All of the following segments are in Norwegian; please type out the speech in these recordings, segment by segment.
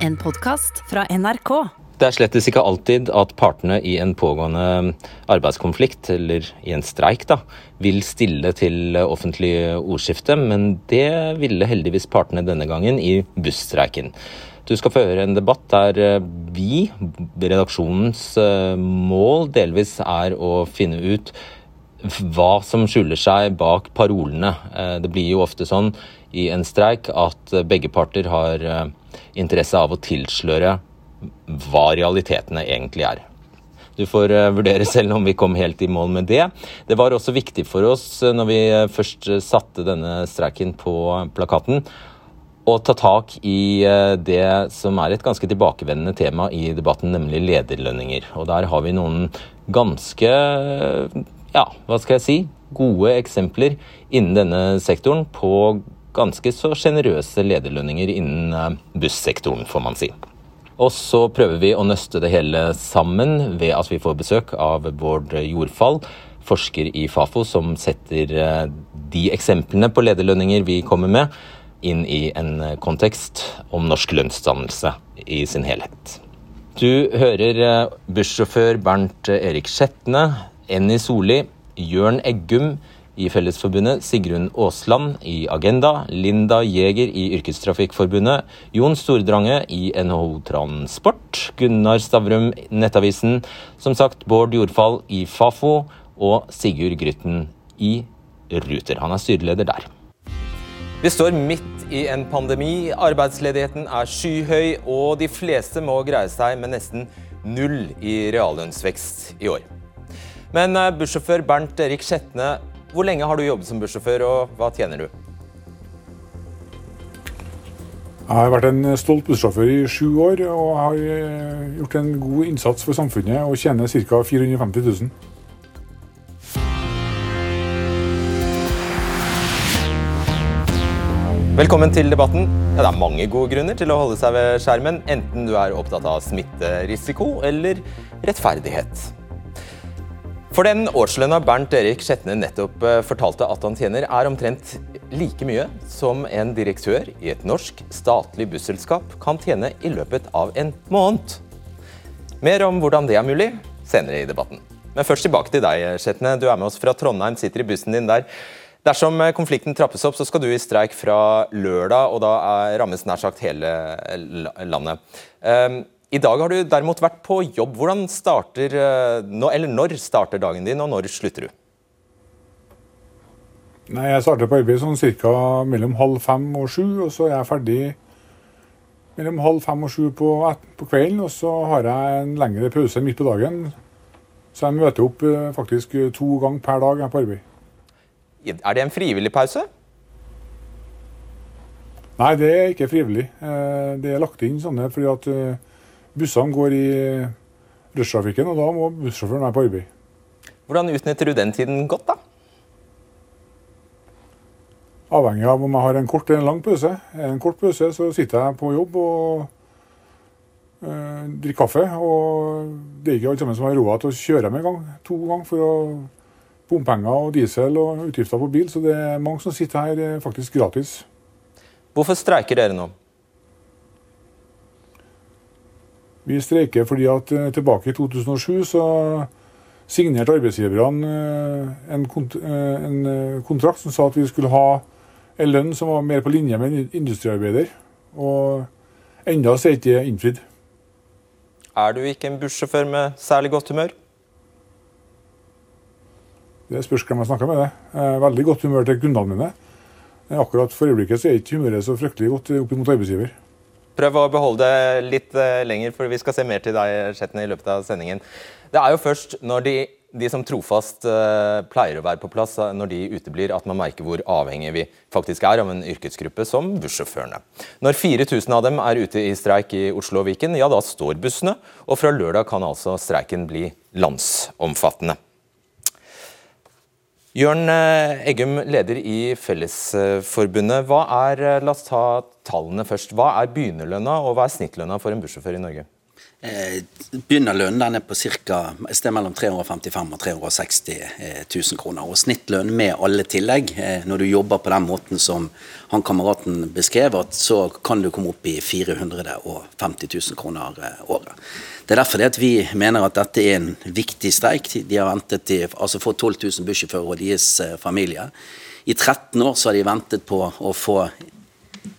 En podkast fra NRK. Det er slettes ikke alltid at partene i en pågående arbeidskonflikt, eller i en streik, da, vil stille til offentlig ordskifte, men det ville heldigvis partene denne gangen i busstreiken. Du skal få høre en debatt der eh, vi, redaksjonens eh, mål, delvis er å finne ut hva som skjuler seg bak parolene. Eh, det blir jo ofte sånn i en streik at begge parter har interesse av å tilsløre hva realitetene egentlig er. Du får vurdere selv om vi kom helt i mål med det. Det var også viktig for oss når vi først satte denne streiken på plakaten, å ta tak i eh, det som er et ganske tilbakevendende tema i debatten, nemlig lederlønninger. Og der har vi noen ganske, ja, hva skal jeg si, gode eksempler innen denne sektoren på ganske så sjenerøse lederlønninger innen eh, bussektoren, får man si. Og så prøver vi å nøste det hele sammen ved at vi får besøk av Bård Jordfall, forsker i Fafo, som setter eh, de eksemplene på lederlønninger vi kommer med, inn i en kontekst om norsk lønnsdannelse i sin helhet. Du hører eh, bussjåfør Bernt Erik Skjetne, Enny Solli, Jørn Eggum i Fellesforbundet, Sigrun Aasland i Agenda, Linda Jæger i Yrkestrafikkforbundet, Jon Stordrange i NHO Transport, Gunnar Stavrum, Nettavisen, som sagt Bård Jordfall i Fafo og Sigurd Grytten i Ruter. Han er styreleder der. Vi står midt i en pandemi, arbeidsledigheten er skyhøy, og de fleste må greie seg med nesten null i reallønnsvekst i år. Men eh, bussjåfør Bernt Erik Skjetne, hvor lenge har du jobbet som bussjåfør, og hva tjener du? Jeg har vært en stolt bussjåfør i sju år og har eh, gjort en god innsats for samfunnet og tjener ca. 450 000. Velkommen til debatten. Ja, det er mange gode grunner til å holde seg ved skjermen, enten du er opptatt av smitterisiko eller rettferdighet. For den årslønna Bernt Erik Skjetne nettopp eh, fortalte at han tjener, er omtrent like mye som en direktør i et norsk statlig busselskap kan tjene i løpet av en måned. Mer om hvordan det er mulig senere i debatten. Men først tilbake til deg, Skjetne. Du er med oss fra Trondheim, sitter i bussen din der. Dersom eh, konflikten trappes opp, så skal du i streik fra lørdag, og da rammes nær sagt hele landet. I dag har du derimot vært på jobb. Hvordan starter, eh, eller Når starter dagen din, og når slutter du? Nei, Jeg starter på arbeid sånn ca. mellom halv fem og sju, og så er jeg ferdig mellom halv fem og sju på, på, kvelden. Og så har jeg en lengre pause midt på dagen, så jeg møter opp eh, faktisk to ganger per dag på arbeid. Er det en frivillig pause? Nei, det er ikke frivillig. Eh, det er lagt inn sånne fordi at bussene går i rushtrafikken, og da må bussjåføren være på arbeid. Hvordan utnytter du den tiden godt, da? Avhengig av om jeg har en kort eller en lang pause. En kort pause så sitter jeg på jobb og øh, drikker kaffe. Og det er ikke alle sammen som har råd til å kjøre med en gang, to ganger for å bompenger og diesel og utgifter på bil, så det er mange som sitter her eh, faktisk gratis. Hvorfor streiker dere nå? Vi streiker fordi at eh, tilbake i 2007 så signerte arbeidsgiverne en, en, en kontrakt som sa at vi skulle ha en lønn som var mer på linje med en industriarbeider. Og enda så er ikke det innfridd. Er du ikke en bussjåfør med særlig godt humør? Det spørs hvem jeg snakker med. det. Veldig godt humør til kundene mine. Akkurat for øyeblikket så er ikke humøret så fryktelig godt opp mot arbeidsgiver. Prøv å beholde det litt eh, lenger, for vi skal se mer til deg Skjetne, i løpet av sendingen. Det er jo først når de, de som trofast uh, pleier å være på plass, eh, når de uteblir, at man merker hvor avhengig vi faktisk er av en yrkesgruppe som bussjåførene. Når 4000 av dem er ute i streik i Oslo og Viken, ja da står bussene, og fra lørdag kan altså streiken bli landsomfattende. Jørn eh, Eggum, leder i Fellesforbundet. Hva er, eh, la oss ta tallene først. Hva er begynnerlønna og hva er snittlønna for en bussjåfør i Norge? Eh, Begynnerlønnen den er på ca. et sted mellom 355 og 360 000 kroner. Og snittlønn med alle tillegg, eh, når du jobber på den måten som han kameraten beskrev, så kan du komme opp i 450 000 kroner eh, året. Det er derfor det at vi mener at dette er en viktig streik. De har ventet til, altså fått 12 000 bussjåfører og deres familie. I 13 år så har de ventet på å få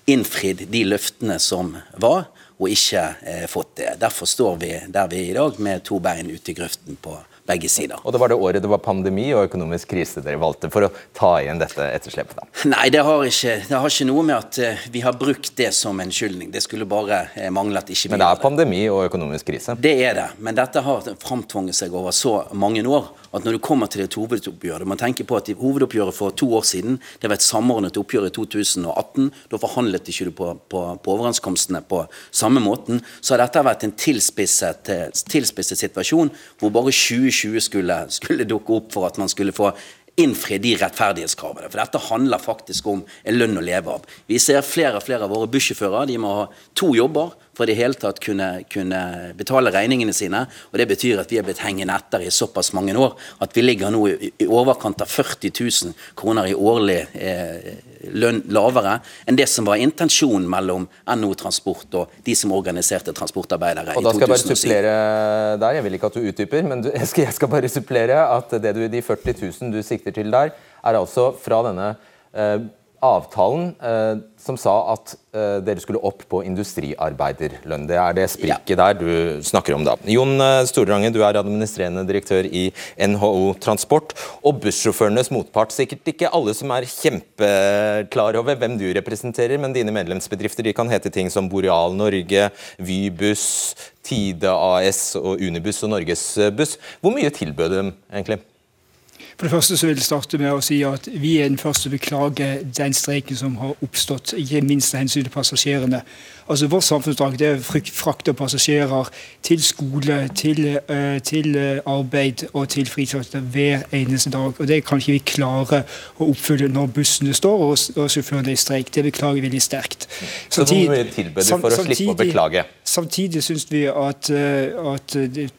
innfridd de løftene som var og ikke eh, fått det. Derfor står vi der vi er i dag, med to bein ute i grøften på begge sider. Og det var det året det var pandemi og økonomisk krise dere valgte for å ta igjen dette etterslepet? da? Nei, det har ikke, det har ikke noe med at eh, vi har brukt det som en skyldning. Det skulle bare eh, mangle at ikke vi Men det er pandemi og økonomisk krise? Det er det. Men dette har framtvunget seg over så mange år at når du kommer til et hovedoppgjør Man tenker tenke på at hovedoppgjøret for to år siden, det var et samordnet oppgjør i 2018, da forhandlet ikke du på, på, på overenskomstene på samme måten. Så har dette vært en tilspisset, tilspisset situasjon hvor bare 2020 2020 skulle, skulle dukke opp for at man skulle få innfri de rettferdighetskravene. For dette handler faktisk om en lønn å leve av. Vi ser flere og flere av våre bussjåfører de må ha to jobber for i det hele tatt kunne, kunne, betale regningene sine. og Det betyr at vi er blitt hengende etter i såpass mange år at vi ligger nå i, i overkant av 40 000 kroner i årlig eh, lønn lavere enn det som var intensjonen mellom NO Transport og de som organiserte transportarbeidere og da skal jeg bare supplere der, jeg vil ikke at du utdyper, men du, jeg, skal, jeg, skal, bare supplere at det du, de 40 000 du sikter til der, er altså fra denne eh, avtalen eh, som sa at eh, dere skulle opp på industriarbeiderlønn. Det er det spriket ja. der du snakker om da. Jon eh, Stordrange, du er administrerende direktør i NHO Transport. Og bussjåførenes motpart. Sikkert ikke alle som er kjempeklar over hvem du representerer, men dine medlemsbedrifter de kan hete ting som Boreal Norge, Vybuss, Tide AS og Unibuss og Norgesbuss. Hvor mye tilbød de egentlig? For det første så vil jeg starte med å si at Vi er den første til å beklage den streiken som har oppstått, ikke minst av hensyn til passasjerene. Altså Vårt samfunnsoppdrag er å frakte passasjerer til skole, til, uh, til eh, arbeid og til fritidsaktiviteter hver eneste dag. og Det kan ikke vi klare å oppfylle når bussene står og, og sjåførene er i streik. Det beklager vi veldig sterkt. Samtidig, så hvor mye tilbød du for å slippe å beklage? Samtidig syns vi at, uh, at det,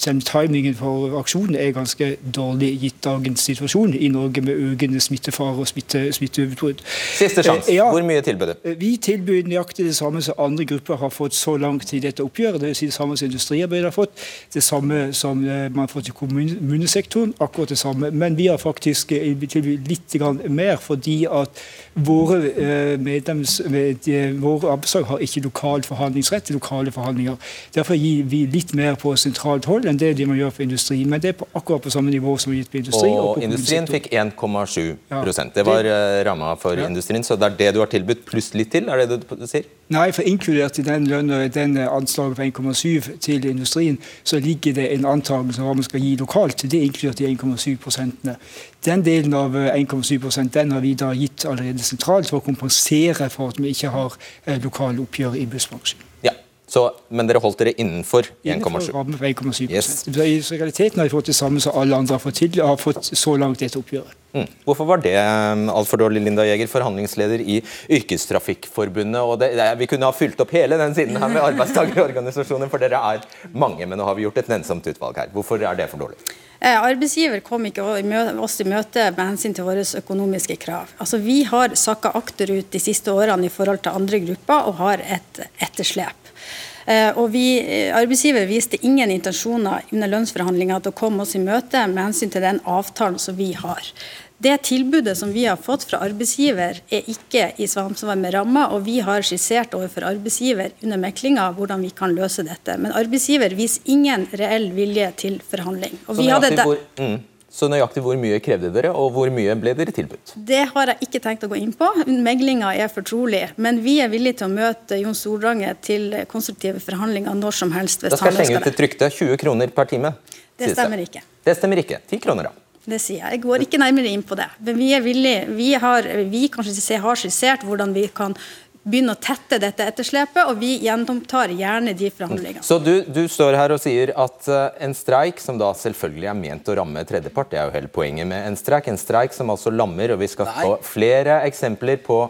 selv timingen for aksjonen er ganske dårlig gitt dagens situasjon i Norge med økende smittefare og smitte, smitteutbrudd. Siste sjanse. Eh, ja, Hvor mye tilbyr du? Vi tilbyr nøyaktig det samme som andre grupper har fått så langt i dette oppgjøret. Det, vil si det samme som industriarbeidere har fått, det samme som eh, man har fått i kommunesektoren. akkurat det samme. Men vi har faktisk eh, tilbudt litt mer, fordi at våre medlems, våre arbeidslag har ikke lokal forhandlingsrett til lokale forhandlinger. Derfor gir vi litt mer på sentralt hold enn det de må gjøre for industri. Men det er på, akkurat på samme nivå som gitt på industri. Og, og industrien fikk 1,7 ja, Det var det, eh, ramma for ja. industrien. Så det er det du har tilbudt pluss litt til? er det du sier? Nei, for inkludert i den lønna, den anslaget på 1,7 til industrien, så ligger det en antakelse om hva man skal gi lokalt. Det er inkludert i 1,7 prosentene. Den delen av 1,7 eh, den har vi da gitt allerede sentralt for å kompensere for at vi ikke har eh, lokale oppgjør i bussbransjen. Så, men dere holdt dere innenfor 1,7? Innenfor yes. I realiteten har vi fått det samme som alle andre har fått til, har fått så langt etter oppgjøret. Mm. Hvorfor var det um, altfor dårlig, Linda Jæger, forhandlingsleder i Yrkestrafikkforbundet? og det, Vi kunne ha fylt opp hele den siden her med arbeidstakerorganisasjoner, for dere er mange, men nå har vi gjort et nennsomt utvalg her. Hvorfor er det for dårlig? Eh, arbeidsgiver kom ikke oss i møte med hensyn til våre økonomiske krav. Altså, vi har sakka akterut de siste årene i forhold til andre grupper og har et etterslep. Eh, og vi, eh, Arbeidsgiver viste ingen intensjoner under lønnsforhandlinger til å komme oss i møte med hensyn til den avtalen som vi har. Det tilbudet som vi har fått fra arbeidsgiver, er ikke i samsvar med ramma, og vi har skissert overfor arbeidsgiver under meklinga hvordan vi kan løse dette. Men arbeidsgiver viser ingen reell vilje til forhandling. Vi hadde hvor, mm. Så nøyaktig hvor mye krevde dere, og hvor mye ble dere tilbudt? Det har jeg ikke tenkt å gå inn på. Meglinga er fortrolig. Men vi er villige til å møte Jon Stordrange til konstruktive forhandlinger når som helst. da skal jeg slenge ut et rykte. 20 kroner per time. Det stemmer ikke. Det stemmer ikke. 10 kroner, da. Det sier jeg. Jeg går ikke nærmere inn på det. Men vi er villige. Vi har, vi kanskje har skissert hvordan vi kan begynne å tette dette etterslepet, og vi gjennomtar gjerne de forhandlingene. Så du, du, står her og sier at uh, en streik, som da selvfølgelig er ment å ramme tredjepart, det er jo hele poenget med en streik, en streik som altså lammer, og vi skal Nei. få flere eksempler på,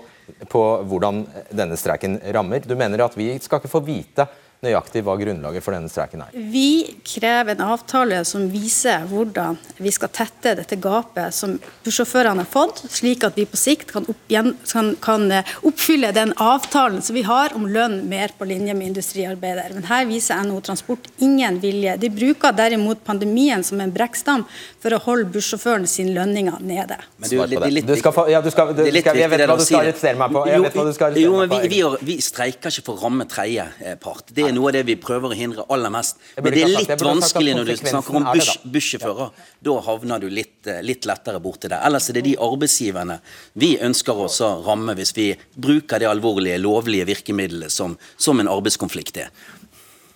på hvordan denne streiken rammer. Du mener at vi skal ikke få vite nøyaktig hva grunnlaget for denne streiken er. Vi krever en avtale som viser hvordan vi skal tette dette gapet som bussjåførene har fått, slik at vi på sikt kan, opp, kan, kan eh, oppfylle den avtalen som vi har om lønn mer på linje med industriarbeider. Men her viser NHO Transport ingen vilje. De bruker derimot pandemien som en brekkstam for å holde bussjåføren sin lønninger nede. Men du, det, det, du skal få, ja, du skal, du, skal, jeg vet hva du skal arrestere meg på. Jeg vet hva du skal jo, men vi, vi, vi, streiker ikke for å ramme tredjepart. Det er noe av det vi prøver å hindre aller mest. Men det er litt vanskelig når du snakker om bussjåfører. Da havner du litt, eh, litt lettere borti det. Ellers er det de arbeidsgiverne vi ønsker oss å ramme hvis vi bruker det alvorlige, lovlige virkemidlet som, som en arbeidskonflikt er.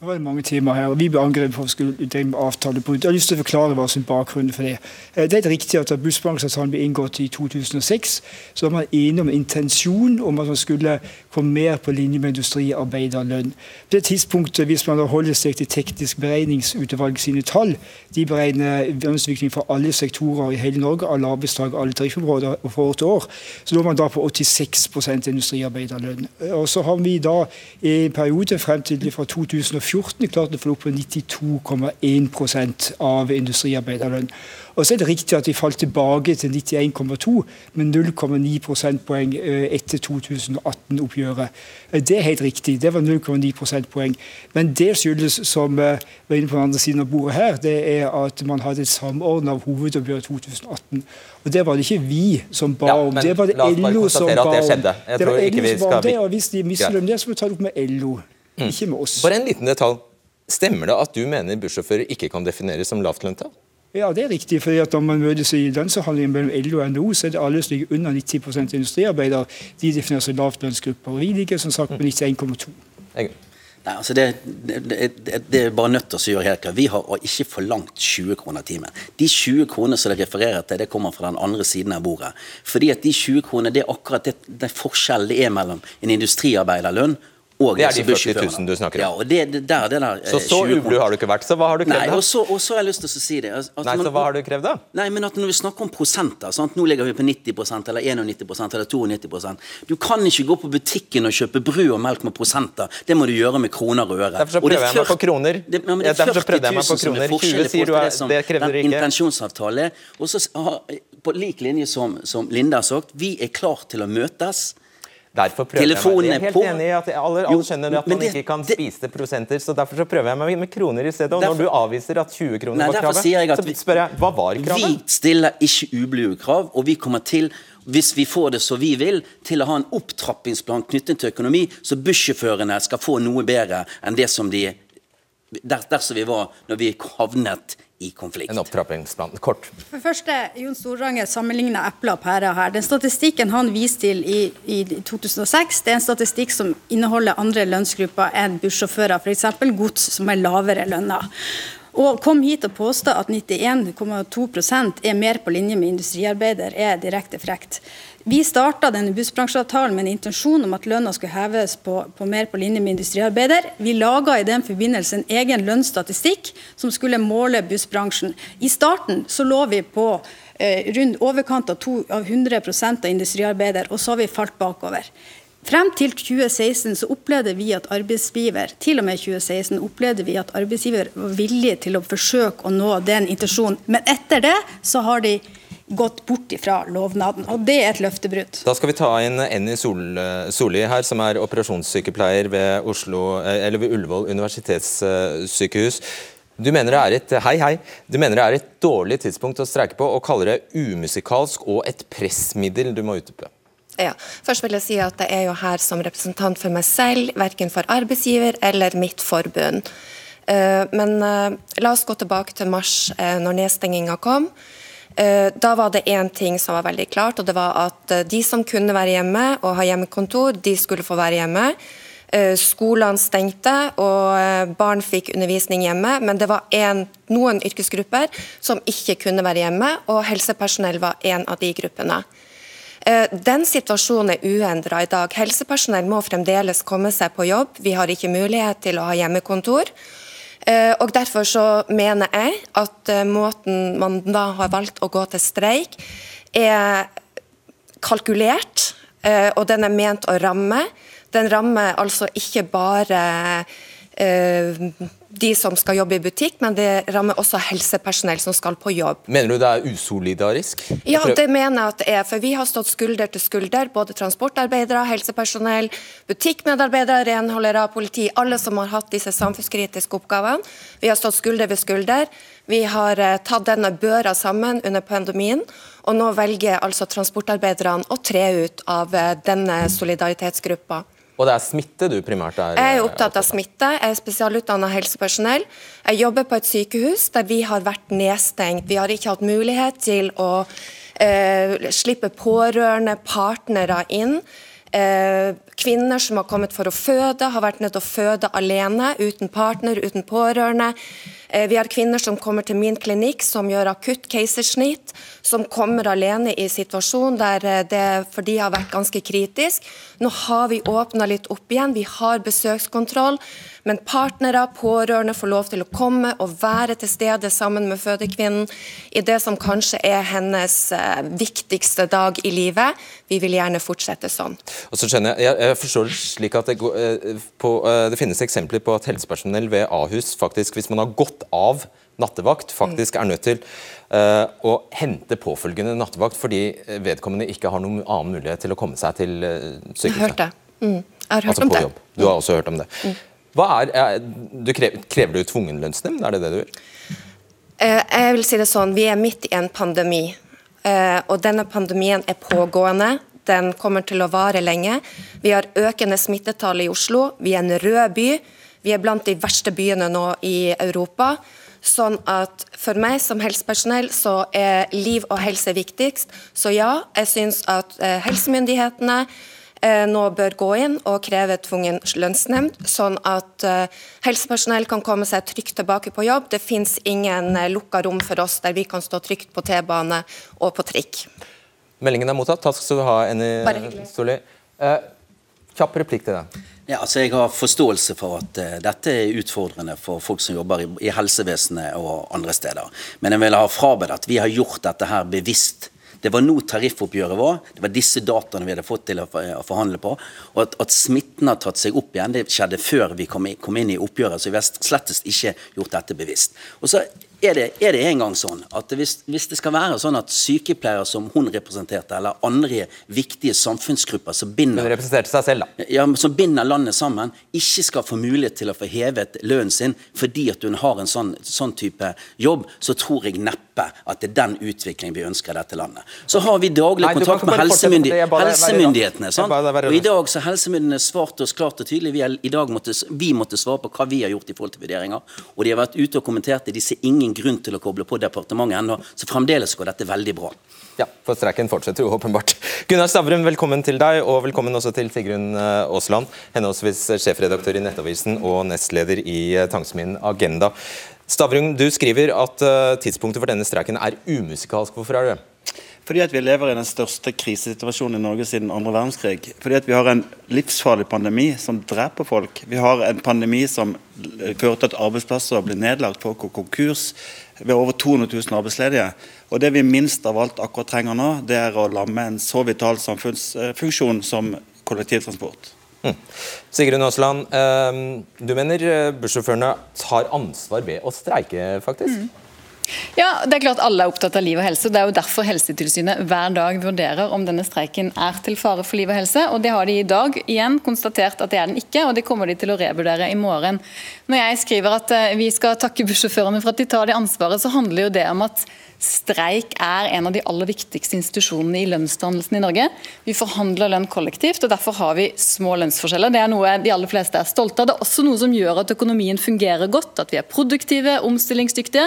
Det var mange timer her, og Vi ble angrepet for å skulle drive avtalebrudd. Jeg har lyst til å forklare hva som er bakgrunnen for det. Eh, det er riktig at da bussbransjeavtalen ble inngått i 2006, så var man enig om intensjon om at man skulle komme mer på linje med industriarbeiderlønn. På det tidspunktet, hvis man holder seg til teknisk beregningsutvalg sine tall, de beregner lønnsutvikling for alle sektorer i hele Norge, alle arbeidstak, alle driftsområder for år til år, så lå man da på 86% industriarbeiderlønn. Og så har vi da i en periode frem til fra 2014 2014 klarte å få opp på 92,1% av industriarbeiderlønn. Og så er det riktig at de falt tilbake til 91,2, med 0,9 prosentpoeng eh, etter 2018-oppgjøret. Eh, det er helt riktig, det var 0,9 prosentpoeng. Men det skyldes, som eh, var inne på den andre siden av bordet her, det er at man hadde et samordna hovedoppgjør i 2018. Og det var det ikke vi som ba om, det var det LO som ba om. Det, det var LO som ba om det, og hvis de misfornøyd med det, så må vi ta det opp med LO. Mm. Ikke med oss. Bare en liten detalj. Stemmer det at du mener bussjåfører ikke kan defineres som lavtlønte? Ja, det er riktig. fordi at Når man møtes i lønnsforhandlinger mellom LO og NHO, så er det alle som ligger under 90% industriarbeidere. De defineres som lavtlønnsgrupper. Og vi ligger som sagt på 91,2. Nei, altså det, det, det, det, er bare nødt til å gjøre helt klart. Vi har ikke forlangt 20 kroner timen. De 20 kronene som det refererer til, det kommer fra den andre siden av bordet. Fordi at de 20 kronene, det er akkurat det, det forskjellen det er mellom en industriarbeiderlønn og det er de 40 000 du snakker om. Ja, og det, det der, det der, så så ublu har du ikke vært. Så hva har du krevd? Nei, og så, og så har jeg lyst til å si det. At nei, man, så hva har du krevd, da? Nei, men at Når vi snakker om prosenter sant? Nå ligger vi på 90% eller 91% eller 92% Du kan ikke gå på butikken og kjøpe brød og melk med prosenter. Det må du gjøre med kroner og øre. Derfor så prøver jeg meg på kroner. Det, ja, det er 40 000 som er 20 sier du er, det krever ikke. Intensjonsavtale. Og så, på lik linje som, som Linda har sagt, vi er klar til å møtes. Derfor prøver Telefonen jeg meg. Jeg er helt enig i at alle, alle skjønner at man det, ikke kan det, spise prosenter, så derfor så prøver jeg meg med kroner i stedet. Og når du avviser at 20 kroner var kravet, så spør jeg hva var kravet? Vi stiller ikke ublu krav, og vi kommer til hvis vi får det så vi vil, til å ha en opptrappingsplan knyttet til økonomi, så bussjåførene skal få noe bedre enn det som de der, der som vi var når vi havnet i konflikt. En opptrappingsplan. Kort. For første, Jon Storange sammenligner epler og pærer her. Den statistikken han viste til i, i, 2006, det er en statistikk som inneholder andre lønnsgrupper enn bussjåfører, f.eks. gods som er lavere lønna. Og kom hit og påstå at 91,2% er mer på linje med industriarbeider, er direkte frekt. Vi starta bussbransjeavtalen med en intensjon om at lønna skulle heves på, på mer på linje med industriarbeider. Vi laga i den forbindelse en egen lønnsstatistikk som skulle måle bussbransjen. I starten så lå vi på eh, rundt overkant av, to, av 100 av industriarbeider, og så har vi falt bakover. Frem til 2016 så opplevde vi at arbeidsgiver til og med 2016 opplevde vi at arbeidsgiver var villig til å forsøke å nå den intensjonen. Men etter det så har de gått bort ifra lovnaden. Og det er et løftebrudd. Da skal vi ta inn Enny Sol, Solli her, som er operasjonssykepleier ved, Oslo, eller ved Ullevål universitetssykehus. Du mener, er et, hei, hei. du mener det er et dårlig tidspunkt å streike på, og kaller det umusikalsk og et pressmiddel. Du må utdype. Ja, først vil jeg si at jeg er jo her som representant for meg selv, verken for arbeidsgiver eller mitt forbund. Eh, men eh, la oss gå tilbake til mars, eh, når nedstenginga kom. Da var det én ting som var veldig klart, og det var at de som kunne være hjemme og ha hjemmekontor, de skulle få være hjemme. Skolene stengte, og barn fikk undervisning hjemme. Men det var en, noen yrkesgrupper som ikke kunne være hjemme, og helsepersonell var en av de gruppene. Den situasjonen er uendra i dag. Helsepersonell må fremdeles komme seg på jobb. Vi har ikke mulighet til å ha hjemmekontor. Eh, og Derfor så mener jeg at eh, måten man da har valgt å gå til streik, er kalkulert, eh, og den er ment å ramme. Den rammer altså ikke bare de som skal jobbe i butikk, men det rammer også helsepersonell som skal på jobb. Mener du det er usolidarisk? Ja, det mener jeg at det er. For vi har stått skulder til skulder, både transportarbeidere, helsepersonell, butikkmedarbeidere, renholdere, politi. Alle som har hatt disse samfunnskritiske oppgavene. Vi har stått skulder ved skulder. Vi har tatt denne børa sammen under pandemien. Og nå velger altså transportarbeiderne å tre ut av denne solidaritetsgruppa. Og det er smitte du primært er Jeg er opptatt av smitte. Jeg er spesialutdanna helsepersonell. Jeg jobber på et sykehus der vi har vært nedstengt. Vi har ikke hatt mulighet til å eh, slippe pårørende, partnere inn. Eh, kvinner som har kommet for å føde, har vært nødt til å føde alene, uten partner, uten pårørende. Eh, vi har kvinner som kommer til min klinikk som gjør akutt keisersnitt, som kommer alene i situasjon der eh, det for de har vært ganske kritisk. Nå har vi åpna litt opp igjen, vi har besøkskontroll. Men partnere, pårørende får lov til å komme og være til stede sammen med fødekvinnen i det som kanskje er hennes viktigste dag i livet. Vi vil gjerne fortsette sånn. Og så skjønner Jeg jeg forstår det slik at det, på, det, finnes eksempler på at helsepersonell ved Ahus faktisk, hvis man har gått av nattevakt, faktisk er nødt til uh, å hente påfølgende nattevakt fordi vedkommende ikke har noen annen mulighet til å komme seg til sykehuset. Jeg har hørt det. Mm. Jeg har hørt altså om det. Jobb. Du har også hørt om det. Mm. Hva er, du krever, krever, du tvungen lønnsnemnd, er det det du vil? Uh, jeg vil si det sånn, Vi er midt i en pandemi, og denne pandemien er pågående. Den kommer til å vare lenge. Vi har økende smittetall i Oslo. Vi er en rød by. Vi er blant de verste byene nå i Europa. Sånn at For meg som helsepersonell så er liv og helse viktigst. Så ja, jeg syns at eh, helsemyndighetene eh, nå bør gå inn og kreve tvungen lønnsnemnd, sånn at eh, helsepersonell kan komme seg trygt tilbake på jobb. Det fins ingen lukka rom for oss der vi kan stå trygt på T-bane og på trikk. Meldingen er mottatt. Takk skal du ha, Enni Solli. Eh, kjapp replikk til deg. Ja, altså Jeg har forståelse for at uh, dette er utfordrende for folk som jobber i, i, helsevesenet og andre steder. Men jeg vil ha frabedt at vi har gjort dette her bevisst. Det var nå tariffoppgjøret var. Det var disse dataene vi hadde fått til å, å forhandle på. Og at, at, smitten har tatt seg opp igjen, det skjedde før vi kom, i, kom inn i oppgjøret. Så vi har slettest ikke gjort dette bevisst. Og så er det, er det en gang sånn at hvis, hvis, det skal være sånn at sykepleiere som hun representerte, eller andre viktige samfunnsgrupper som binder, selv. Ja, som binder landet sammen, ikke skal få mulighet til å få hevet lønnen sin fordi at hun har en sånn, sånn type jobb, så tror jeg neppe at det er den utviklingen vi ønsker i dette landet. Så har vi daglig Nei, kontakt med helsemyndig helsemyndighetene. Og I dag så helsemyndighetene svart oss klart og tydelig. Vi, er, i dag måtte, vi måtte svare på hva vi har gjort i forhold til vurderinger. Og de har vært ute og kommentert det. De ser ingen grunn til å koble på departementet ennå, så fremdeles går dette veldig bra. Ja, for streiken fortsetter jo åpenbart. Gunnar Stavrum, velkommen til deg, og velkommen også til Sigrun eh, Aasland, henholdsvis sjefredaktør i Nettavisen og nestleder i eh, Tangsmien Agenda. Stavrum, du skriver at uh, tidspunktet for denne streiken er umusikalsk. Hvorfor er det? Fordi at vi lever i den største krisesituasjonen i Norge siden andre verdenskrig. Fordi at vi har en livsfarlig pandemi som dreper folk. Vi har en pandemi som fører til at arbeidsplasser blir nedlagt, folk går konkurs. Vi har over 200 000 arbeidsledige. Og det vi minst av alt akkurat trenger nå, det er å lamme en så vital samfunnsfunksjon som kollektivtransport. Mm. Sigrun Aasland, eh, du mener eh, bussjåførene tar ansvar ved å streike, faktisk? Mm. Ja, det er klart Alle er opptatt av liv og helse. Det er jo derfor Helsetilsynet hver dag vurderer om denne streiken er til fare for liv og helse. og Det har de i dag igjen konstatert at det er den ikke, og det kommer de til å revurdere i morgen. Når jeg skriver at eh, vi skal takke bussjåførene for at de tar det ansvaret, så handler jo det om at Streik er en av de aller viktigste institusjonene i lønnsdannelsen i Norge. Vi forhandler lønn kollektivt, og derfor har vi små lønnsforskjeller. Det er noe de aller fleste er stolte av. Det er også noe som gjør at økonomien fungerer godt, at vi er produktive, omstillingsdyktige.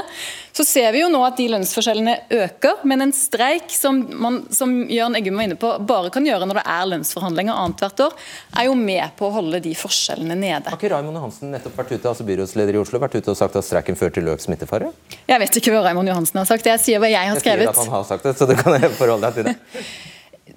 Så ser vi jo nå at de lønnsforskjellene øker, men en streik, som, man, som Jørn Eggum var inne på, bare kan gjøre når det er lønnsforhandlinger annethvert år, er jo med på å holde de forskjellene nede. Har ikke Raymond Johansen nettopp vært ute, altså byrådsleder i Oslo, vært ute og sagt at streiken fører til økt smittefare? Jeg vet ikke hva Raymond Johansen har sagt. Jeg sier hva jeg har skrevet. Jeg sier at han har sagt det, så du kan forholde deg til det.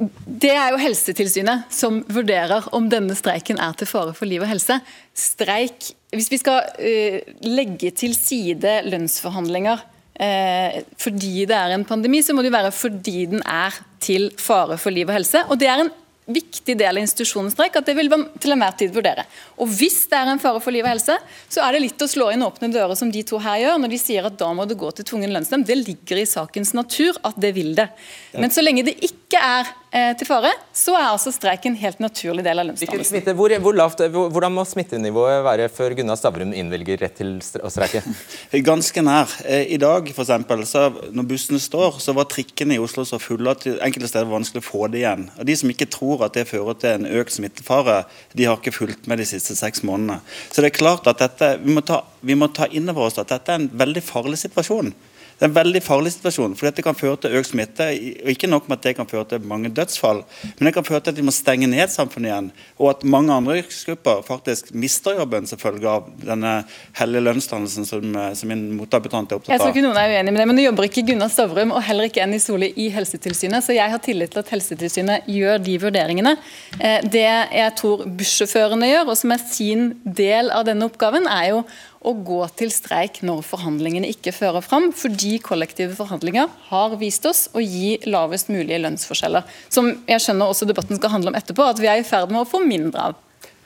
Det er jo Helsetilsynet som vurderer om denne streiken er til fare for liv og helse. Streik, Hvis vi skal uh, legge til side lønnsforhandlinger uh, fordi det er en pandemi, så må det være fordi den er til fare for liv og helse. Og det er en viktig del av institusjonens streik at det vil man til enhver tid vurdere. Og Hvis det er en fare for liv og helse, så er det litt å slå inn åpne dører, som de to her gjør, når de sier at da må det gå til tvungen lønnsnemnd. Det ligger i sakens natur at det vil det. Men så lenge det ikke er til fare, så er altså streik en helt naturlig del av lønnsdannelsen. Hvor, hvor lavt, hvordan må smittenivået være før Gunnar Stavrum innvilger rett til å streike? Ganske nær. Eh, I dag for eksempel, så når bussene står, så var trikkene i Oslo så fulle at enkelte steder var vanskelig å få det igjen. Og De som ikke tror at det fører til en økt smittefare, de har ikke fulgt med de siste seks månedene. Så det er klart at dette, vi må ta, vi må ta inn over oss at dette er en veldig farlig situasjon. Det er en veldig farlig situasjon, for dette kan føre til økt smitte. og Ikke nok med at det kan føre til mange dødsfall, men det kan føre til at de må stenge ned samfunnet igjen. Og at mange andre yrkesgrupper faktisk mister jobben som følge av denne hellige lønnsdannelsen som, som min motdebattant er opptatt av. Jeg tror ikke noen er uenig med det, men Nå jobber ikke Gunnar Stavrum og heller ikke Enny Soli i Helsetilsynet, så jeg har tillit til at Helsetilsynet gjør de vurderingene. Eh, det jeg tror bussjåførene gjør, og som er sin del av denne oppgaven, er jo å gå til streik når forhandlingene ikke fører fram, fordi kollektive forhandlinger har vist oss å gi lavest mulige lønnsforskjeller. Som jeg skjønner også debatten skal handle om etterpå, at vi er i ferd med å få mindre av.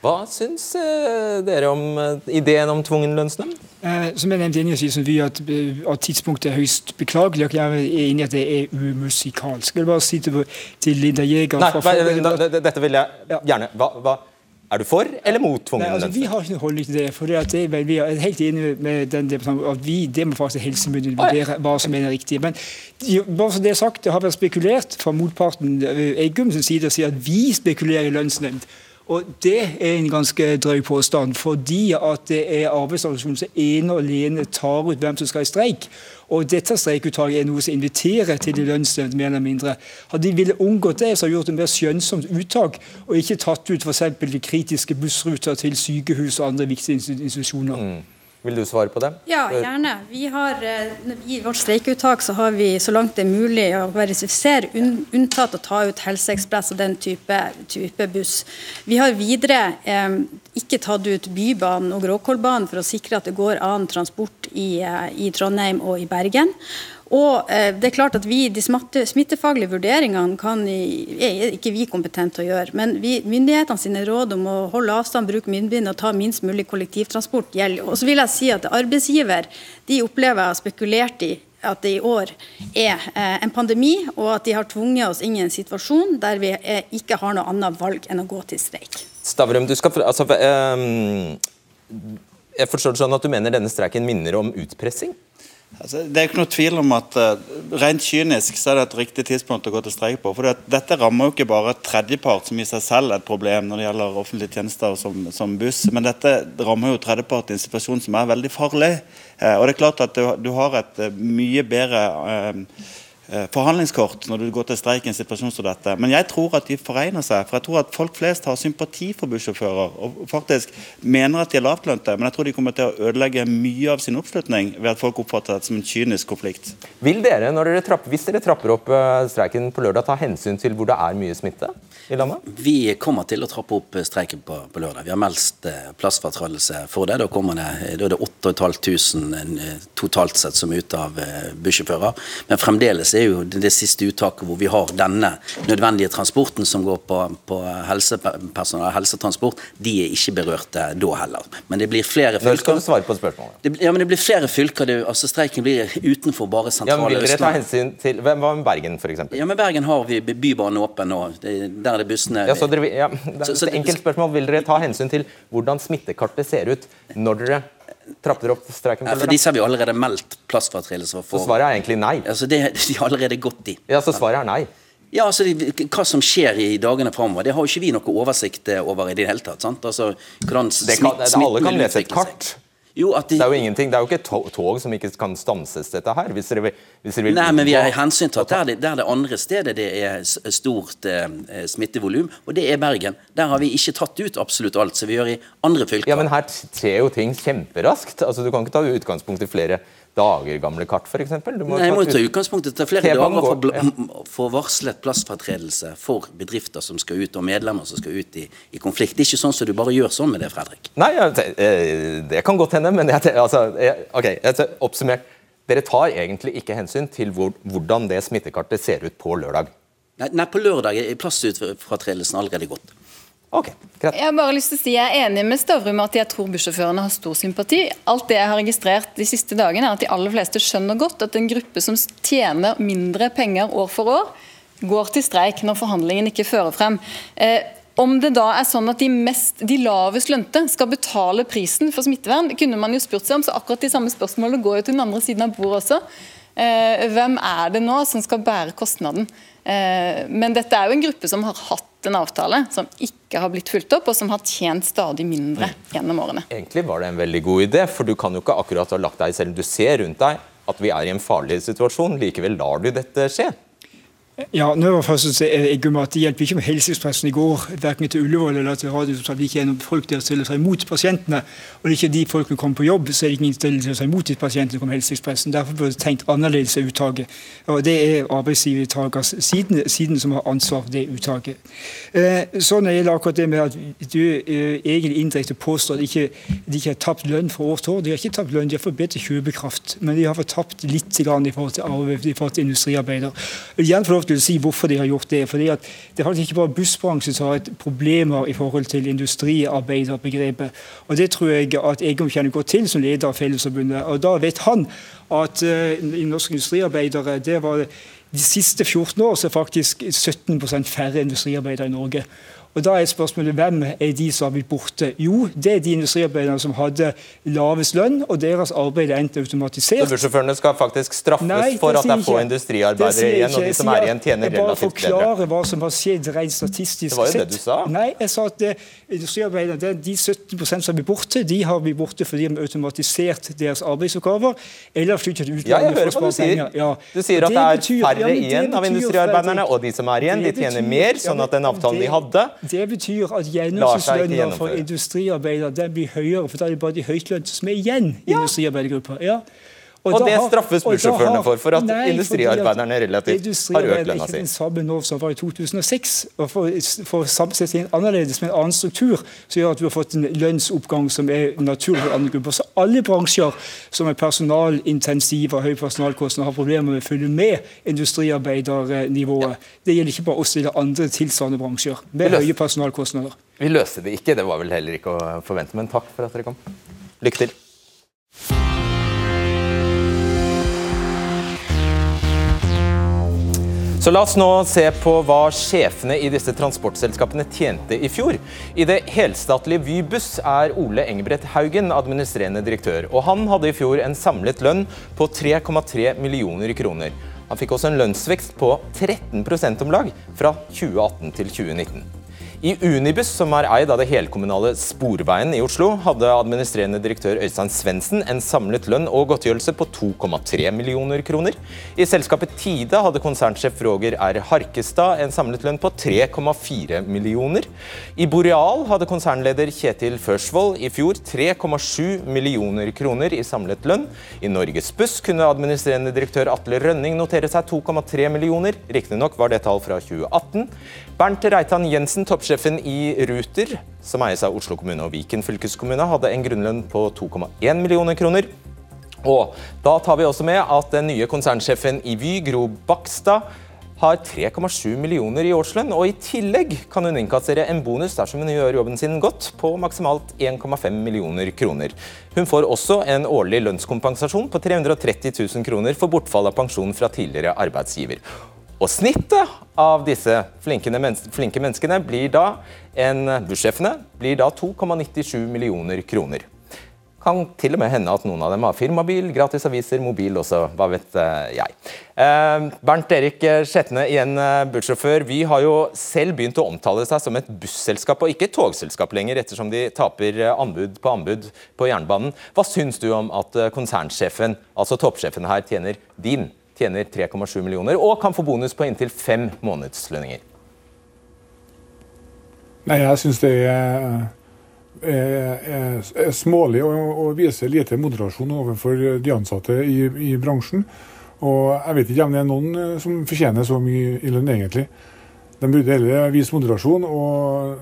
Hva syns eh, dere om eh, ideen om tvungen lønnsnemnd? Eh, som jeg nevnte innledningsvis, vi at, at tidspunktet er høyst beklagelig. og Jeg er enig i at det er umusikalsk. Jeg vil bare si til, til Linda Jæger Nei, fra, dette vil jeg gjerne. Hva, hva er du for eller mot tvungen altså, Vi har ikke noen holdning til det. for det det, Vi er helt enige med den at vi, det må faktisk helsemyndighetene vurdere hva som er det riktige. Men bare som det er sagt, det har vært spekulert fra motparten Eggums Eggum sin side å si at vi spekulerer i lønnsnemnd. Og Det er en ganske drøy påstand, fordi at det er arbeidsorganisasjonen som ene og alene tar ut hvem som skal i streik. Og dette streikuttaket er noe som inviterer til de lønnsnevnte, mer eller mindre. Hadde de ville unngått det, så hadde de gjort et mer skjønnsomt uttak, og ikke tatt ut f.eks. de kritiske bussruter til sykehus og andre viktige institusjoner. Mm. Vil du svare på det? Ja, gjerne. Vi har, eh, I vårt streikeuttak så har vi så langt det er mulig å verifisere unntatt å ta ut Helseekspress og den type, type, buss. Vi har videre eh, ikke tatt ut Bybanen og Gråkålbanen for å sikre at det går annen transport i, eh, i Trondheim og i Bergen. Og eh, det er klart at vi, De smittefaglige vurderingene kan, er ikke vi kompetente å gjøre. Men vi, myndighetene sine råd om å holde avstand, bruke munnbind og ta minst mulig kollektivtransport gjelder. Og så vil jeg si at Arbeidsgiver de opplever jeg spekulert i at det i år er eh, en pandemi, og at de har tvunget oss inn i en situasjon der vi eh, ikke har noe annet valg enn å gå til streik. Stavrum, du skal, altså, um, jeg forstår det sånn at du mener denne streiken minner om utpressing? Altså, det er ikke noe tvil om at uh, Rent kynisk så er det et riktig tidspunkt å gå til streik på. for Dette rammer jo ikke bare tredjepart, som i seg selv er et problem når det gjelder offentlige tjenester som, som buss, men dette rammer jo tredjepart i en situasjon som er veldig farlig. Uh, og det er klart at du, du har et uh, mye bedre forhandlingskort når du går til streik i en situasjon som dette. Men jeg tror at de foregner seg. For jeg tror at folk flest har sympati for bussjåfører og faktisk mener at de er lavtlønte. Men jeg tror de kommer til å ødelegge mye av sin oppslutning ved at folk oppfatter det som en kynisk konflikt. Vil dere, dere trapper, hvis dere trapper opp eh, streiken på lørdag, ta hensyn til hvor det er mye smitte i landet? Vi kommer til å trappe opp eh, streiken på, på lørdag. Vi har meldt plassfortredelse for det. Da, kommer det, da er det 8500 totalt sett som er ute av bussjåfører. Men fremdeles er jo det siste uttaket hvor vi har denne nødvendige transporten som går på, på helsepersonell, helsetransport. De er ikke berørte da heller. Men det blir flere fylker. Nå skal du svare på spørsmålet? Det, ja, men det blir flere fylker. Det, altså Streiken blir utenfor bare sentrale ja, Vil dere ta hensyn til Hva med Bergen, f.eks.? Ja, men Bergen har vi Bybanen åpen nå. Der er det bussene ja, så dere, ja, det er et enkelt spørsmål. Vil dere ta hensyn til hvordan smittekartet ser ut når dere trapper opp streiken? Ja, for Disse har vi allerede meldt plassfortredelse for. Så svaret er egentlig nei? Altså, det, De har allerede gått i. Ja, Så svaret er nei? Ja, altså, Hva som skjer i dagene framover, det har jo ikke vi noe oversikt over i det hele tatt. sant? Altså, hvordan det kan, det, Alle kan lese et kart. Jo, de... Det er jo ingenting, det er jo ikke tog som ikke kan stanses, dette her. hvis dere. Hvis dere vil... Nei, men vi har hensyntatt der, det, der det andre stedet det er stort eh, smittevolum, og det er Bergen. Der har vi ikke tatt ut absolutt alt som vi gjør i andre fylker. Ja, Men her skjer jo ting kjemperaskt. Altså, Du kan ikke ta utgangspunkt i flere dager gamle kart, f.eks.? Nei, jeg må ta utgangspunkt i flere dager for å få varslet plassfortredelse for bedrifter som skal ut, og medlemmer som skal ut i, i, konflikt. Det er ikke sånn som du bare gjør sånn med det, Fredrik. Nei, eh, det kan godt hende, men jeg, altså, jeg, ok, oppsummert. Dere tar egentlig ikke hensyn til hvor, hvordan det smittekartet ser ut på lørdag. Nei, nei på lørdag er plastutfratredelsen allerede gått. Ok, greit. Jeg har bare lyst til å si jeg er enig med Stavrum at jeg tror bussjåførene har stor sympati. Alt det jeg har registrert de siste dagene, er at de aller fleste skjønner godt at en gruppe som tjener mindre penger år for år, går til streik når forhandlingen ikke fører frem. Eh, om det da er sånn at de, mest, de lavest lønte skal betale prisen for smittevern, kunne man jo spurt seg om, så akkurat de samme spørsmålene går jo til den andre siden av bordet også. Eh, hvem er det nå som skal bære kostnaden? Eh, men dette er jo en gruppe som har hatt en avtale som ikke har blitt fulgt opp, og som har tjent stadig mindre gjennom årene. Egentlig var det en veldig god idé, for du kan jo ikke akkurat ha lagt deg selv du ser rundt deg at vi er i en farlig situasjon. Likevel lar du dette skje. Ja, nå var først å jeg at Det hjelper ikke med Helseekspressen i går, verken til Ullevål eller til Radiototalt. Det ikke er noen folk der stiller seg imot pasientene. Og det er ikke de folkene kommer på jobb, så er det ingen stiller seg imot de pasientene kommer helsepressen. Derfor burde det tenkt annerledes av uttaket. Og Det er arbeidsgivertakers siden, som har ansvar for det uttaket. Eh, så når det gjelder akkurat det med at du eh, egentlig indirekte påstår at ikke, de ikke har tapt lønn fra år til år. De har ikke tapt lønn, de har fått bedre kjøpekraft, men de har fått tapt litt i forhold til, i forhold til industriarbeider. Igjen for å si hvorfor de har gjort det. fordi at Det er faktisk ikke bare bussbransjen som har et problemer i forhold til industriarbeiderbegrepet. Og Det tror jeg at Egon kjenner godt til som leder av Fellesforbundet. Og Da vet han at uh, i Norske Industriarbeidere det var de siste 14 år så er faktisk 17% færre industriarbeidere i Norge. Og Da er spørsmålet hvem er de som har blitt borte? Jo, det er de industriarbeiderne som hadde lavest lønn, og deres arbeid er enten automatisert Så bussjåførene skal faktisk straffes Nei, for at det er få industriarbeidere igjen, og de som er igjen, tjener relativt bedre? Jeg bare forklarer hva som har skjedd rent statistisk sett. Det var jo det du sa. Nei, jeg sa at det, industriarbeiderne, de 17% som har blitt borte, de har blitt borte fordi de har automatisert deres arbeidsoppgaver, eller flyttet utlandet ja, jeg hører hva du sier. Ja. Du sier at det, er betyr, færre ja, igjen av industriarbeiderne, og de som er igjen, de tjener mer, sånn at den avtalen de hadde det betyr at gjennomsnittslønna for industriarbeidere den blir høyere, for da er det bare de høytlønte som er igjen i ja. industriarbeidergruppa. Ja. Og, og det straffes bussjåførene for, for at nei, industriarbeiderne relativt har økt lønna si. Ikke den samme nå som var i 2006. og For, for sammensetningen annerledes med en annen struktur, som gjør at du har fått en lønnsoppgang som er naturlig for andre grupper. Så alle bransjer som er personalintensive og høye personalkostnader, har problemer med å følge med industriarbeidernivået. Det gjelder ikke bare oss, det gjelder andre tilsvarende bransjer med høye personalkostnader. Vi løste det ikke, det var vel heller ikke å forvente, men takk for at dere kom. Lykke til. Så La oss nå se på hva sjefene i disse transportselskapene tjente i fjor. I det helstatlige Vy buss er Ole Engebrett Haugen administrerende direktør. og Han hadde i fjor en samlet lønn på 3,3 millioner kroner. Han fikk også en lønnsvekst på 13% om lag fra 2018 til 2019. I Unibus, som er eid av det helkommunale Sporveien i Oslo, hadde administrerende direktør Øystein Svendsen en samlet lønn og godtgjørelse på 2,3 millioner kroner. I selskapet Tide hadde konsernsjef Roger R. Harkestad en samlet lønn på 3,4 millioner. I Boreal hadde konsernleder Kjetil Førsvold i fjor 3,7 millioner kroner i samlet lønn. I Norges Buss kunne administrerende direktør Atle Rønning notere seg 2,3 millioner. Riktignok var det tall fra 2018. Bernt Reitan Jensen, toppsjefen i Ruter, som eies av Oslo kommune og Viken fylkeskommune, hadde en grunnlønn på 2,1 millioner kroner. Og da tar vi også med at den nye konsernsjefen i Vy, Gro Bakstad, har 3,7 millioner i årslønn, og i tillegg kan hun innkassere en bonus dersom hun gjør jobben sin godt, på maksimalt 1,5 millioner kroner. Hun får også en årlig lønnskompensasjon på 330 000 kroner for bortfall av pensjon fra tidligere arbeidsgiver. Og snittet av disse flinke, menneskene blir da en bussjefene blir da 2,97 millioner kroner. Kan til og med hende at noen av dem har firmabil, gratis aviser, mobil også. Hva vet eh, jeg. Eh, Bernt Erik Skjetne, igjen eh, bussjåfør. Vi har jo selv begynt å omtale seg som et busselskap og ikke et togselskap lenger, ettersom de taper anbud på anbud på jernbanen. Hva syns du om at konsernsjefen, altså toppsjefen her, tjener din tjener 3,7 millioner og kan få bonus på inntil fem månedslønninger. Nei, jeg syns det er, er, er, er smålig å vise lite moderasjon overfor de ansatte i, i, bransjen. Og jeg vet ikke om det er noen eh, som fortjener så mye i lønn, egentlig. De burde heller vise moderasjon og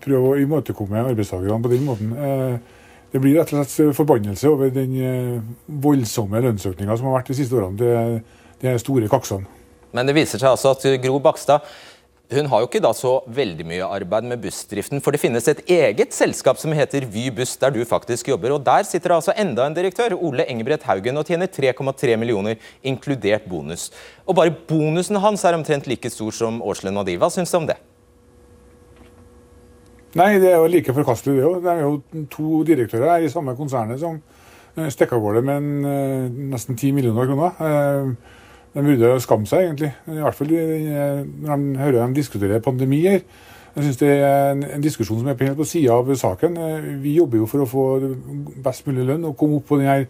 prøve å imøtekomme arbeidstakerne på den måten. Eh, det blir rett og slett forbannelse over den eh, voldsomme lønnsøkninga som har vært de siste årene. Det, de store kaksene. Men det viser seg altså at Gro Bakstad hun har jo ikke da så veldig mye arbeid med bussdriften, for det finnes et eget selskap som heter Vy buss, der du faktisk jobber. og Der sitter altså enda en direktør, Ole Engebrett Haugen, og tjener 3,3 millioner, inkludert bonus. Og bare bonusen hans er omtrent like stor som årslønna di. Hva syns du om det? Nei, det er jo like forkastelig, det òg. Det er jo to direktører her i samme konsernet som eh, stikker av gårde med en, eh, nesten 10 millioner kroner. Eh, de burde skamme seg, egentlig. I hvert fall når de hører dem diskutere pandemier. Jeg synes Det er en, en, diskusjon som er helt på sida av saken. Vi jobber jo for å få best mulig lønn og komme opp på denne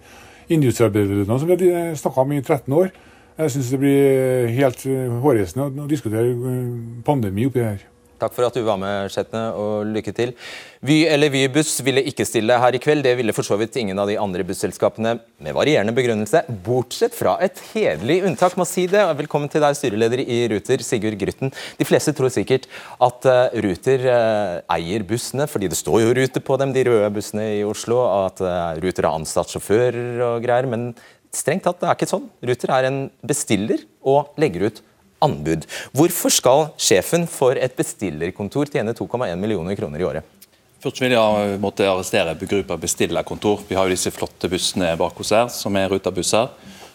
industriarbeiderlønna som vi har snakka om i 13 år. Jeg syns det blir helt hårreisende å diskutere pandemi oppi her. Takk for at du var med, Skjetne, og lykke til. Vy eller Vy Buss ville ikke stille her i kveld. Det ville for så vidt ingen av de andre busselskapene, med varierende begrunnelse, bortsett fra et hederlig unntak. Må si det. Velkommen til deg, styreleder i Ruter, Sigurd Grytten. De fleste tror sikkert at uh, Ruter uh, eier bussene, fordi det står jo Ruter på dem, de røde bussene i Oslo, at uh, Ruter har ansatt sjåfører og greier. Men strengt tatt, det er ikke sånn. Ruter er en bestiller og legger ut anbud. Hvorfor skal sjefen for et bestillerkontor tjene 2,1 millioner kroner i året? Først vil jeg måtte arrestere begrepet bestillerkontor. Vi har jo disse flotte bussene bak hos her, som er rutabusser.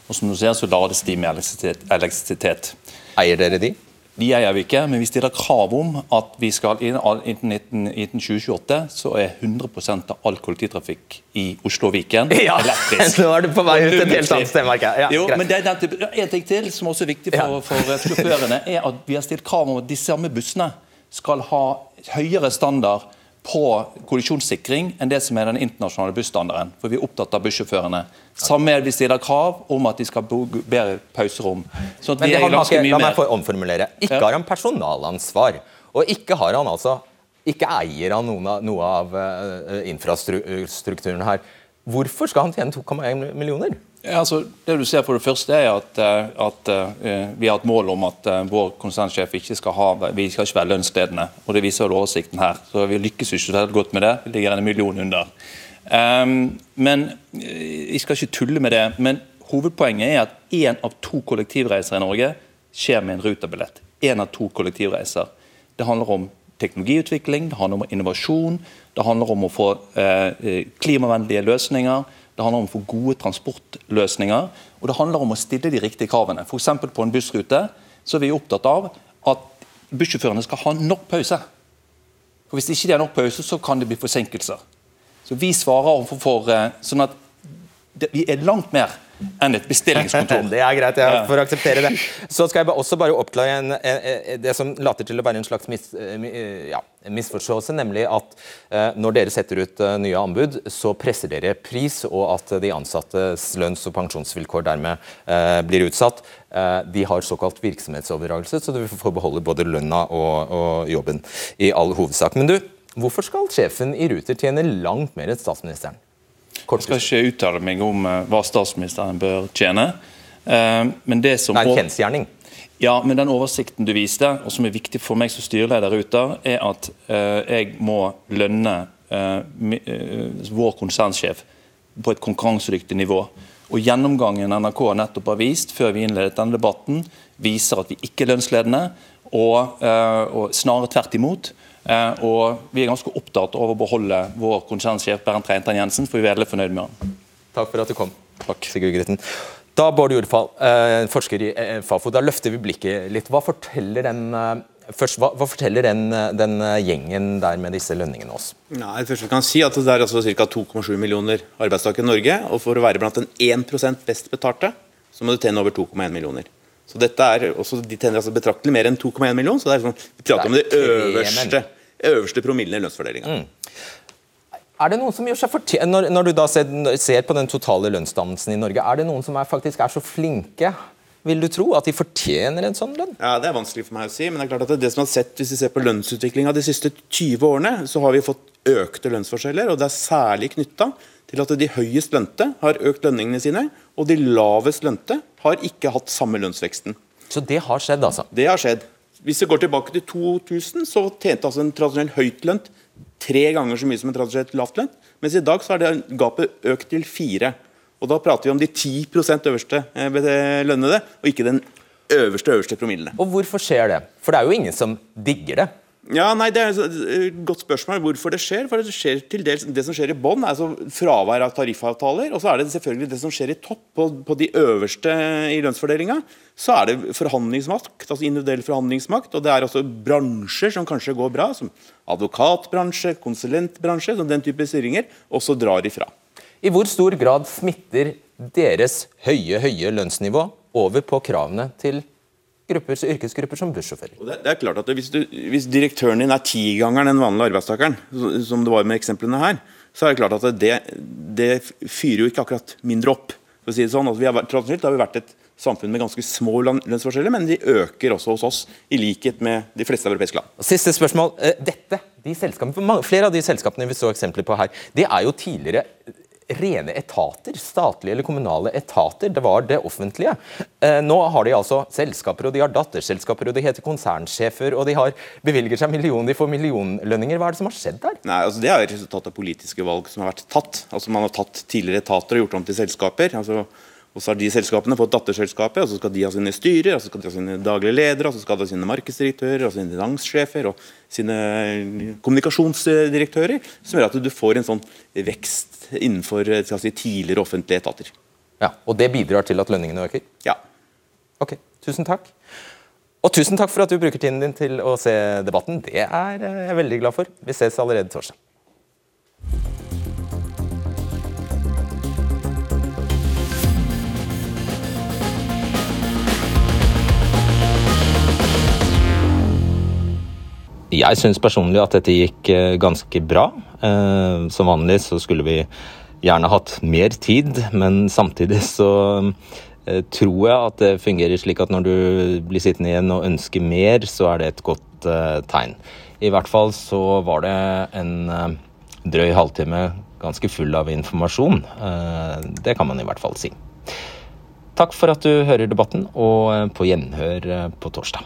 Og som du ser, så lades de med elektrisitet. Eier dere de? De eier vi ikke, men vi stiller krav om at vi skal innen 2028 så er 100 av all kollektivtrafikk i Oslo og Viken ja, elektrisk. Nå er du på vei ut et helt annet sted, merker jeg. Ja, jo, men det er En ting til som også er viktig for, for sjåførene, er at vi har stilt krav om at de samme bussene skal ha høyere standard på kollisjonssikring enn det som er den internasjonale busstandarden. For vi er opptatt av bussjåførene. Samme er vi stiller krav om at de skal bo bedre pauserom. Så Men det han ganske ikke, La meg få omformulere. Ikke har han personalansvar. Og ikke har han altså ikke eier han noe, noe av uh, infrastrukturen her. Hvorfor skal han tjene 2,1 millioner? Ja, altså, det du ser for det første er at, eh, at uh, vi har et mål om at uh, vår konsernsjef ikke skal ha, vi skal ikke være lønnsledende. og Det viser jo oversikten her. så Vi lykkes ikke så godt med det. Vi ligger en million under. Um, men Jeg skal ikke tulle med det. men Hovedpoenget er at én av to kollektivreiser i Norge skjer med en ruterbillett. Én av to kollektivreiser. Det handler om teknologiutvikling, det handler om innovasjon, det handler om å få uh, klimavennlige løsninger det handler om å få gode transportløsninger, og det handler om å stille de riktige kravene. F.eks. på en bussrute så er vi opptatt av at bussjåførene skal ha nok pause. For Hvis ikke de har nok pause, så kan det bli forsinkelser. Så Vi svarer overfor eh, sånn at vi er langt mer enn et bestillingskontor. det er greit, jeg får akseptere det. Så skal jeg også bare oppklare en, det som later til å være en slags mis, eh, ja, misforståelse, nemlig at eh, når dere setter ut eh, nye anbud, så presser dere pris, og at de ansattes lønns- og pensjonsvilkår dermed blir utsatt. de har såkalt virksomhetsoverdragelse, så du får beholde både lønna og, og jobben i all hovedsak. Men du, hvorfor skal sjefen i Ruter tjene langt mer enn statsministeren? Jeg skal ikke uttale meg om uh, hva statsministeren bør tjene. Uh, men det som... Det er en kjensgjerning. Ja, men den oversikten du viste, og som er viktig for meg som styreleder ute, er at uh, jeg må lønne vår konsernsjef på et konkurransedyktig nivå. Og Gjennomgangen NRK nettopp har vist før vi innledet denne debatten, viser at vi ikke er lønnsledende, og, og snarere tvert imot. Eh, og Vi er ganske opptatt av å beholde vår konsernsjef Bernt Reintan Jensen, for vi er veldig fornøyd med han. Takk for at du kom. Takk. Sigurd Gritten. Da Bård Jordfall, eh, forsker i eh, Fafo, da løfter vi blikket litt. Hva forteller den, først, hva, hva forteller den, den, gjengen der med disse lønningene oss? Nei, først vi kan si at det er altså ca. 2,7 millioner arbeidstakere i Norge. og For å være blant den 1 best betalte, så må du tjene over 2,1 millioner. Så dette er også, De tjener altså betraktelig mer enn 2,1 millioner. så det er sånn, Vi prater om det øverste øverste promillen i lønnsfordelinga. Mm. Er det noen som gjør seg fortjent, når, når, du da ser, ser, på den totale lønnsdannelsen i Norge, er det noen som er, faktisk er så flinke vil du tro at de fortjener en sånn lønn? Ja, Det er vanskelig for meg å si. men det er klart at det som har sett, Hvis vi ser på lønnsutviklinga de siste 20 årene, så har vi fått økte lønnsforskjeller. og Det er særlig knytta til at de høyest lønte har økt lønningene sine, og de lavest lønte har ikke hatt samme lønnsveksten. Så det har skjedd, altså? Det har skjedd. Hvis vi går tilbake til 2000, så tjente altså en tradisjonell høytlønt tre ganger så mye som en tradisjonell lavtlønt. Mens i dag så er det gapet økt til fire. Og Da prater vi om de 10% øverste eh, lønnede, og ikke den øverste, øverste promillene. Og hvorfor skjer det? For det er jo ingen som digger det. Ja, nei, Det er et godt spørsmål hvorfor det skjer. For Det skjer til dels, det som skjer i bånn, altså fravær av tariffavtaler. Og så er det selvfølgelig det som skjer i topp, på, på de øverste i lønnsfordelinga. Så er det forhandlingsmakt, altså individuell forhandlingsmakt. Og det er også bransjer som kanskje går bra, som advokatbransje, konsulentbransje, som den type styringer, også drar ifra. I hvor stor grad smitter deres høye, høye lønnsnivå over på kravene til grupper, yrkesgrupper som bussjåfører. Det, det, er klart at hvis, du, hvis, direktøren din er tigangeren den vanlige arbeidstakeren, som det var med eksemplene her, så er det klart at det, det fyrer jo ikke akkurat mindre opp. for å si det sånn. Altså, vi har, tradisjonelt har vi vært et samfunn med ganske små lønnsforskjeller, men de øker også hos oss, i likhet med de fleste europeiske land. Siste spørsmål. Eh, dette, de flere av de selskapene vi så eksempler på her, det er jo tidligere rene etater, statlige eller kommunale etater. Det var det offentlige. Eh, nå har de altså selskaper, og de har datterselskaper, og de heter konsernsjefer, og de har bevilger seg millioner, de får millionlønninger. Hva er det som har skjedd der? Nei, altså Det er resultat av politiske valg som har vært tatt. Altså Man har tatt tidligere etater og gjort om til selskaper. altså og så har de selskapene fått datterselskapet, og så skal de ha sine styrer, og så skal de ha sine daglige ledere, og så skal de ha sine markedsdirektører, og sine finanssjefer og sine kommunikasjonsdirektører. Som gjør at du får en sånn vekst innenfor si, tidligere offentlige etater. Ja, Og det bidrar til at lønningene øker? Ja. Ok, tusen takk. Og tusen takk for at du bruker tiden din til å se debatten. Det er jeg veldig glad for. Vi ses allerede torsdag. Jeg syns personlig at dette gikk eh, ganske bra. Eh, som vanlig så skulle vi gjerne hatt mer tid, men samtidig så eh, tror jeg at det fungerer slik at når du blir sittende igjen og ønsker mer, så er det et godt tegn. I hvert fall så var det en drøy halvtime ganske full av informasjon. Det kan man i hvert fall si. Takk for at du hører debatten, og på gjenhør på torsdag.